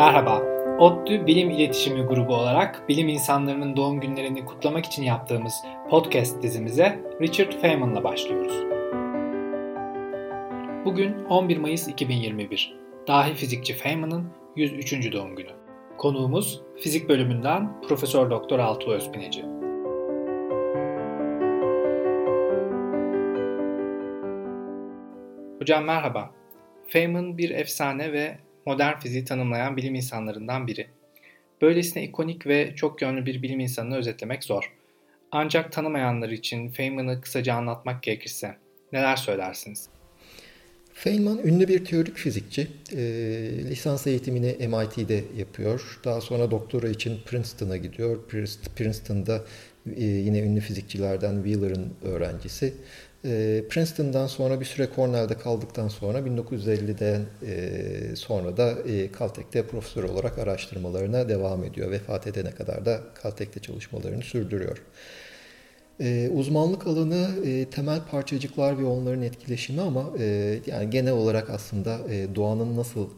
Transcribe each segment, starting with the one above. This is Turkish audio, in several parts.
Merhaba, ODTÜ Bilim İletişimi Grubu olarak bilim insanlarının doğum günlerini kutlamak için yaptığımız podcast dizimize Richard Feynman'la başlıyoruz. Bugün 11 Mayıs 2021. Dahi fizikçi Feynman'ın 103. doğum günü. Konuğumuz fizik bölümünden Profesör Doktor Altuğ Özpineci. Hocam merhaba. Feynman bir efsane ve modern fiziği tanımlayan bilim insanlarından biri. Böylesine ikonik ve çok yönlü bir bilim insanını özetlemek zor. Ancak tanımayanlar için Feynman'ı kısaca anlatmak gerekirse neler söylersiniz? Feynman ünlü bir teorik fizikçi. E, lisans eğitimini MIT'de yapıyor. Daha sonra doktora için Princeton'a gidiyor. Princeton'da e, yine ünlü fizikçilerden Wheeler'ın öğrencisi. E, Princeton'dan sonra bir süre Cornell'de kaldıktan sonra 1950'den e, sonra da e, Caltech'te profesör olarak araştırmalarına devam ediyor. Vefat edene kadar da Caltech'te çalışmalarını sürdürüyor. E, uzmanlık alanı temel parçacıklar ve onların etkileşimi ama yani genel olarak aslında doğanın nasıl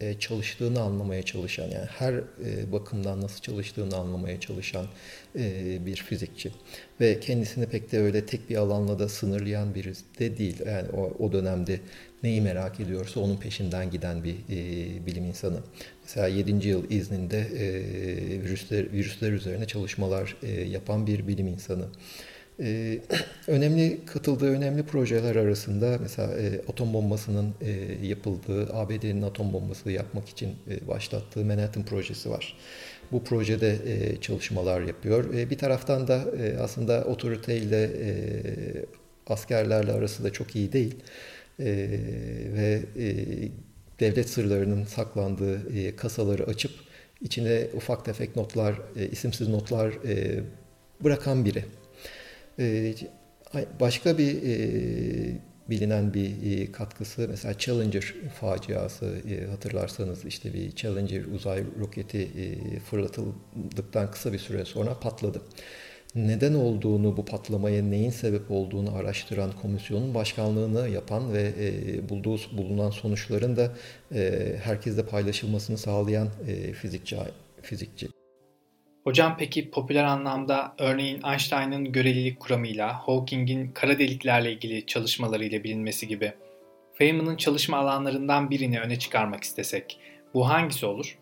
e, çalıştığını anlamaya çalışan yani her e, bakımdan nasıl çalıştığını anlamaya çalışan e, bir fizikçi ve kendisini pek de öyle tek bir alanla da sınırlayan biri de değil yani o, o dönemde neyi merak ediyorsa onun peşinden giden bir bilim insanı. Mesela 7. yıl izninde virüsler virüsler üzerine çalışmalar yapan bir bilim insanı. Ee, önemli katıldığı önemli projeler arasında mesela e, atom bombasının e, yapıldığı, ABD'nin atom bombası yapmak için e, başlattığı Manhattan projesi var. Bu projede e, çalışmalar yapıyor. E, bir taraftan da e, aslında otoriteyle e, askerlerle arası da çok iyi değil. E, ve e, devlet sırlarının saklandığı e, kasaları açıp içine ufak tefek notlar, e, isimsiz notlar e, bırakan biri. Ee, başka bir e, bilinen bir e, katkısı mesela Challenger faciası e, hatırlarsanız işte bir Challenger uzay roketi fırlatıldıktan kısa bir süre sonra patladı. Neden olduğunu, bu patlamaya neyin sebep olduğunu araştıran komisyonun başkanlığını yapan ve bulduğu bulunan sonuçların da herkesle paylaşılmasını sağlayan fizikçi fizikçi. Hocam peki popüler anlamda örneğin Einstein'ın görelilik kuramıyla, Hawking'in kara deliklerle ilgili çalışmalarıyla bilinmesi gibi Feynman'ın çalışma alanlarından birini öne çıkarmak istesek bu hangisi olur?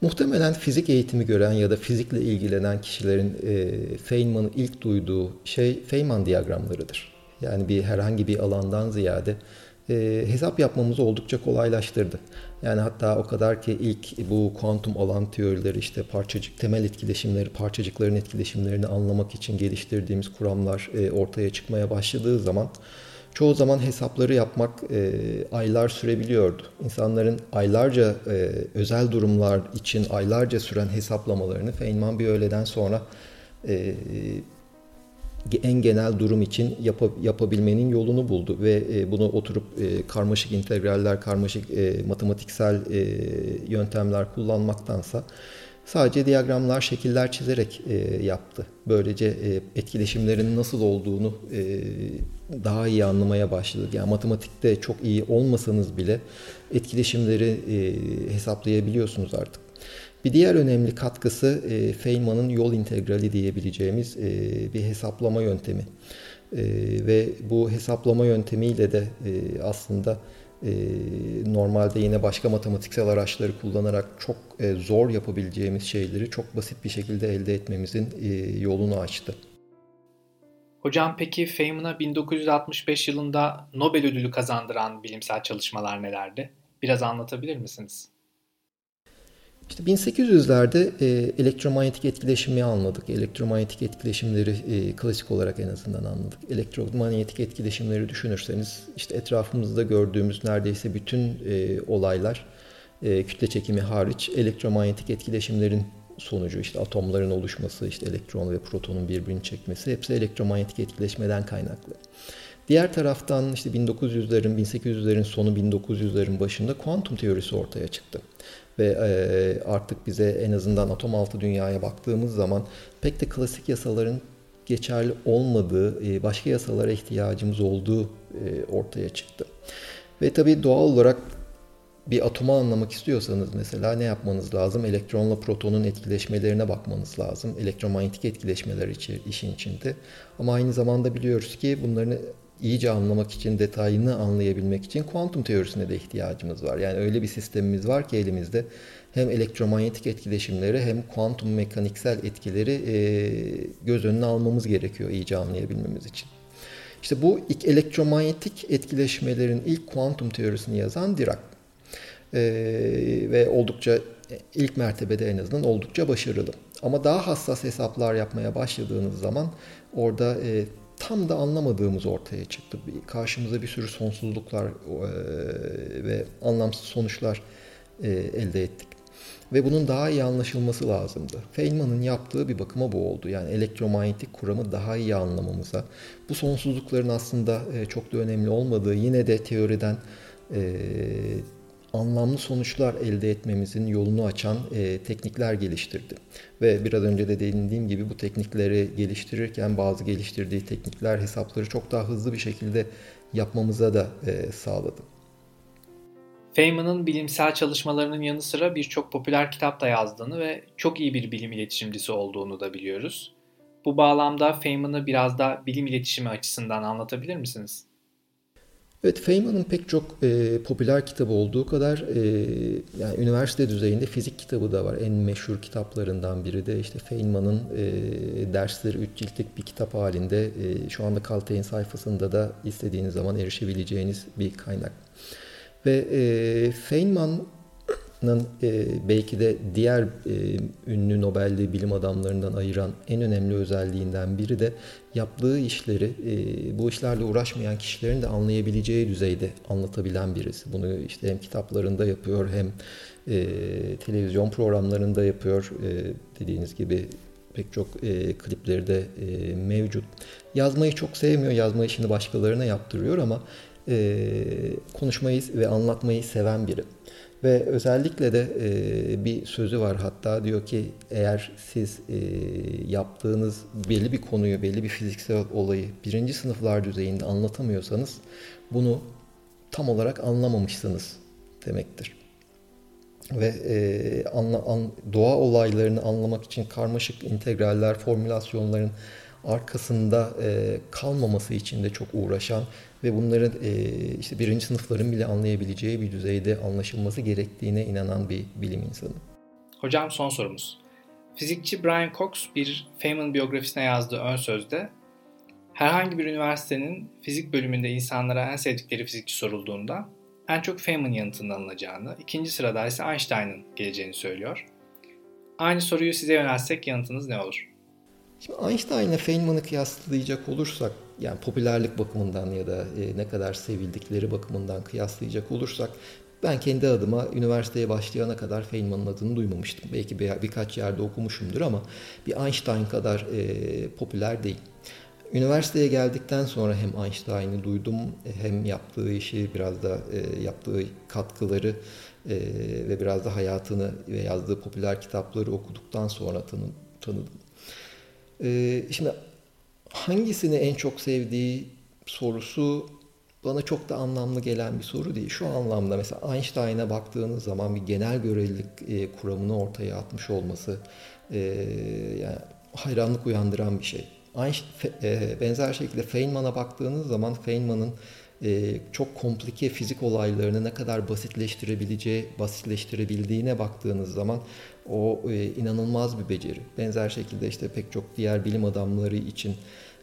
Muhtemelen fizik eğitimi gören ya da fizikle ilgilenen kişilerin e, Feynman'ı ilk duyduğu şey Feynman diyagramlarıdır. Yani bir herhangi bir alandan ziyade e, hesap yapmamızı oldukça kolaylaştırdı. Yani hatta o kadar ki ilk bu kuantum alan teorileri işte parçacık temel etkileşimleri, parçacıkların etkileşimlerini anlamak için geliştirdiğimiz kuramlar e, ortaya çıkmaya başladığı zaman çoğu zaman hesapları yapmak e, aylar sürebiliyordu. İnsanların aylarca e, özel durumlar için aylarca süren hesaplamalarını Feynman bir öğleden sonra e, en genel durum için yap, yapabilmenin yolunu buldu ve e, bunu oturup e, karmaşık integraller, karmaşık e, matematiksel e, yöntemler kullanmaktansa sadece diyagramlar, şekiller çizerek e, yaptı. Böylece e, etkileşimlerin nasıl olduğunu e, daha iyi anlamaya başladı. Yani matematikte çok iyi olmasanız bile etkileşimleri e, hesaplayabiliyorsunuz artık. Bir diğer önemli katkısı e, Feynman'ın yol integrali diyebileceğimiz e, bir hesaplama yöntemi. E, ve bu hesaplama yöntemiyle de e, aslında e, normalde yine başka matematiksel araçları kullanarak çok e, zor yapabileceğimiz şeyleri çok basit bir şekilde elde etmemizin e, yolunu açtı. Hocam peki Feynman'a 1965 yılında Nobel ödülü kazandıran bilimsel çalışmalar nelerdi? Biraz anlatabilir misiniz? İşte 1800'lerde e, elektromanyetik etkileşimi anladık. Elektromanyetik etkileşimleri e, klasik olarak en azından anladık. Elektromanyetik etkileşimleri düşünürseniz işte etrafımızda gördüğümüz neredeyse bütün e, olaylar e, kütle çekimi hariç elektromanyetik etkileşimlerin sonucu işte atomların oluşması, işte elektron ve protonun birbirini çekmesi hepsi elektromanyetik etkileşmeden kaynaklı. Diğer taraftan işte 1900'lerin, 1800'lerin sonu 1900'lerin başında kuantum teorisi ortaya çıktı ve e, artık bize en azından atom altı dünyaya baktığımız zaman pek de klasik yasaların geçerli olmadığı, e, başka yasalara ihtiyacımız olduğu e, ortaya çıktı. Ve tabii doğal olarak bir atomu anlamak istiyorsanız mesela ne yapmanız lazım? Elektronla protonun etkileşmelerine bakmanız lazım. Elektromanyetik etkileşmeler içi, işin içinde. Ama aynı zamanda biliyoruz ki bunların iyice anlamak için, detayını anlayabilmek için kuantum teorisine de ihtiyacımız var. Yani öyle bir sistemimiz var ki elimizde hem elektromanyetik etkileşimleri hem kuantum mekaniksel etkileri e, göz önüne almamız gerekiyor iyice anlayabilmemiz için. İşte bu ilk elektromanyetik etkileşmelerin ilk kuantum teorisini yazan Dirac. Ee, ve oldukça ilk mertebede en azından oldukça başarılı. Ama daha hassas hesaplar yapmaya başladığınız zaman orada e, tam da anlamadığımız ortaya çıktı. Karşımıza bir sürü sonsuzluklar e, ve anlamsız sonuçlar e, elde ettik. Ve bunun daha iyi anlaşılması lazımdı. Feynman'ın yaptığı bir bakıma bu oldu. Yani elektromanyetik kuramı daha iyi anlamamıza, bu sonsuzlukların aslında e, çok da önemli olmadığı, yine de teoriden anlamlı sonuçlar elde etmemizin yolunu açan e, teknikler geliştirdi. Ve biraz önce de değindiğim gibi bu teknikleri geliştirirken bazı geliştirdiği teknikler hesapları çok daha hızlı bir şekilde yapmamıza da e, sağladı. Feynman'ın bilimsel çalışmalarının yanı sıra birçok popüler kitap da yazdığını ve çok iyi bir bilim iletişimcisi olduğunu da biliyoruz. Bu bağlamda Feynman'ı biraz da bilim iletişimi açısından anlatabilir misiniz? Evet, Feynman'ın pek çok e, popüler kitabı olduğu kadar e, yani üniversite düzeyinde fizik kitabı da var. En meşhur kitaplarından biri de işte Feynman'ın e, dersleri 3 ciltlik bir kitap halinde e, şu anda Caltech'in sayfasında da istediğiniz zaman erişebileceğiniz bir kaynak. Ve e, Feynman'ın e, belki de diğer e, ünlü Nobel'li bilim adamlarından ayıran en önemli özelliğinden biri de yaptığı işleri e, bu işlerle uğraşmayan kişilerin de anlayabileceği düzeyde anlatabilen birisi. Bunu işte hem kitaplarında yapıyor hem e, televizyon programlarında yapıyor. E, dediğiniz gibi pek çok e, klipleri de e, mevcut. Yazmayı çok sevmiyor. Yazma işini başkalarına yaptırıyor ama e, konuşmayı ve anlatmayı seven biri. Ve özellikle de e, bir sözü var hatta diyor ki eğer siz e, yaptığınız belli bir konuyu, belli bir fiziksel olayı birinci sınıflar düzeyinde anlatamıyorsanız bunu tam olarak anlamamışsınız demektir. Ve e, anla, an, doğa olaylarını anlamak için karmaşık integraller, formülasyonların arkasında e, kalmaması için de çok uğraşan ve bunların e, işte birinci sınıfların bile anlayabileceği bir düzeyde anlaşılması gerektiğine inanan bir bilim insanı. Hocam son sorumuz. Fizikçi Brian Cox bir Feynman biyografisine yazdığı ön sözde herhangi bir üniversitenin fizik bölümünde insanlara en sevdikleri fizikçi sorulduğunda en çok Feynman yanıtının alınacağını, ikinci sırada ise Einstein'ın geleceğini söylüyor. Aynı soruyu size yönelsek yanıtınız ne olur? Şimdi Einstein ile Feynman'ı kıyaslayacak olursak yani popülerlik bakımından ya da e, ne kadar sevildikleri bakımından kıyaslayacak olursak ben kendi adıma üniversiteye başlayana kadar Feynman'ın adını duymamıştım. Belki bir, birkaç yerde okumuşumdur ama bir Einstein kadar e, popüler değil. Üniversiteye geldikten sonra hem Einstein'ı duydum hem yaptığı işi biraz da e, yaptığı katkıları e, ve biraz da hayatını ve yazdığı popüler kitapları okuduktan sonra tanı, tanıdım. E, şimdi hangisini en çok sevdiği sorusu bana çok da anlamlı gelen bir soru değil. Şu anlamda mesela Einstein'a baktığınız zaman bir genel görelilik e, kuramını ortaya atmış olması e, yani hayranlık uyandıran bir şey. Einstein, e, benzer şekilde Feynman'a baktığınız zaman Feynman'ın çok komplike fizik olaylarını ne kadar basitleştirebileceği, basitleştirebildiğine baktığınız zaman o e, inanılmaz bir beceri. Benzer şekilde işte pek çok diğer bilim adamları için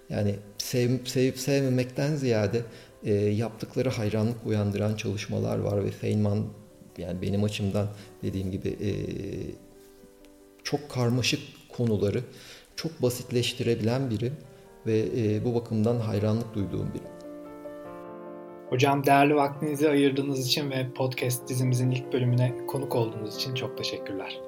yani sev, sevip sevmemekten ziyade e, yaptıkları hayranlık uyandıran çalışmalar var ve Feynman yani benim açımdan dediğim gibi e, çok karmaşık konuları çok basitleştirebilen biri ve e, bu bakımdan hayranlık duyduğum biri. Hocam değerli vaktinizi ayırdığınız için ve podcast dizimizin ilk bölümüne konuk olduğunuz için çok teşekkürler.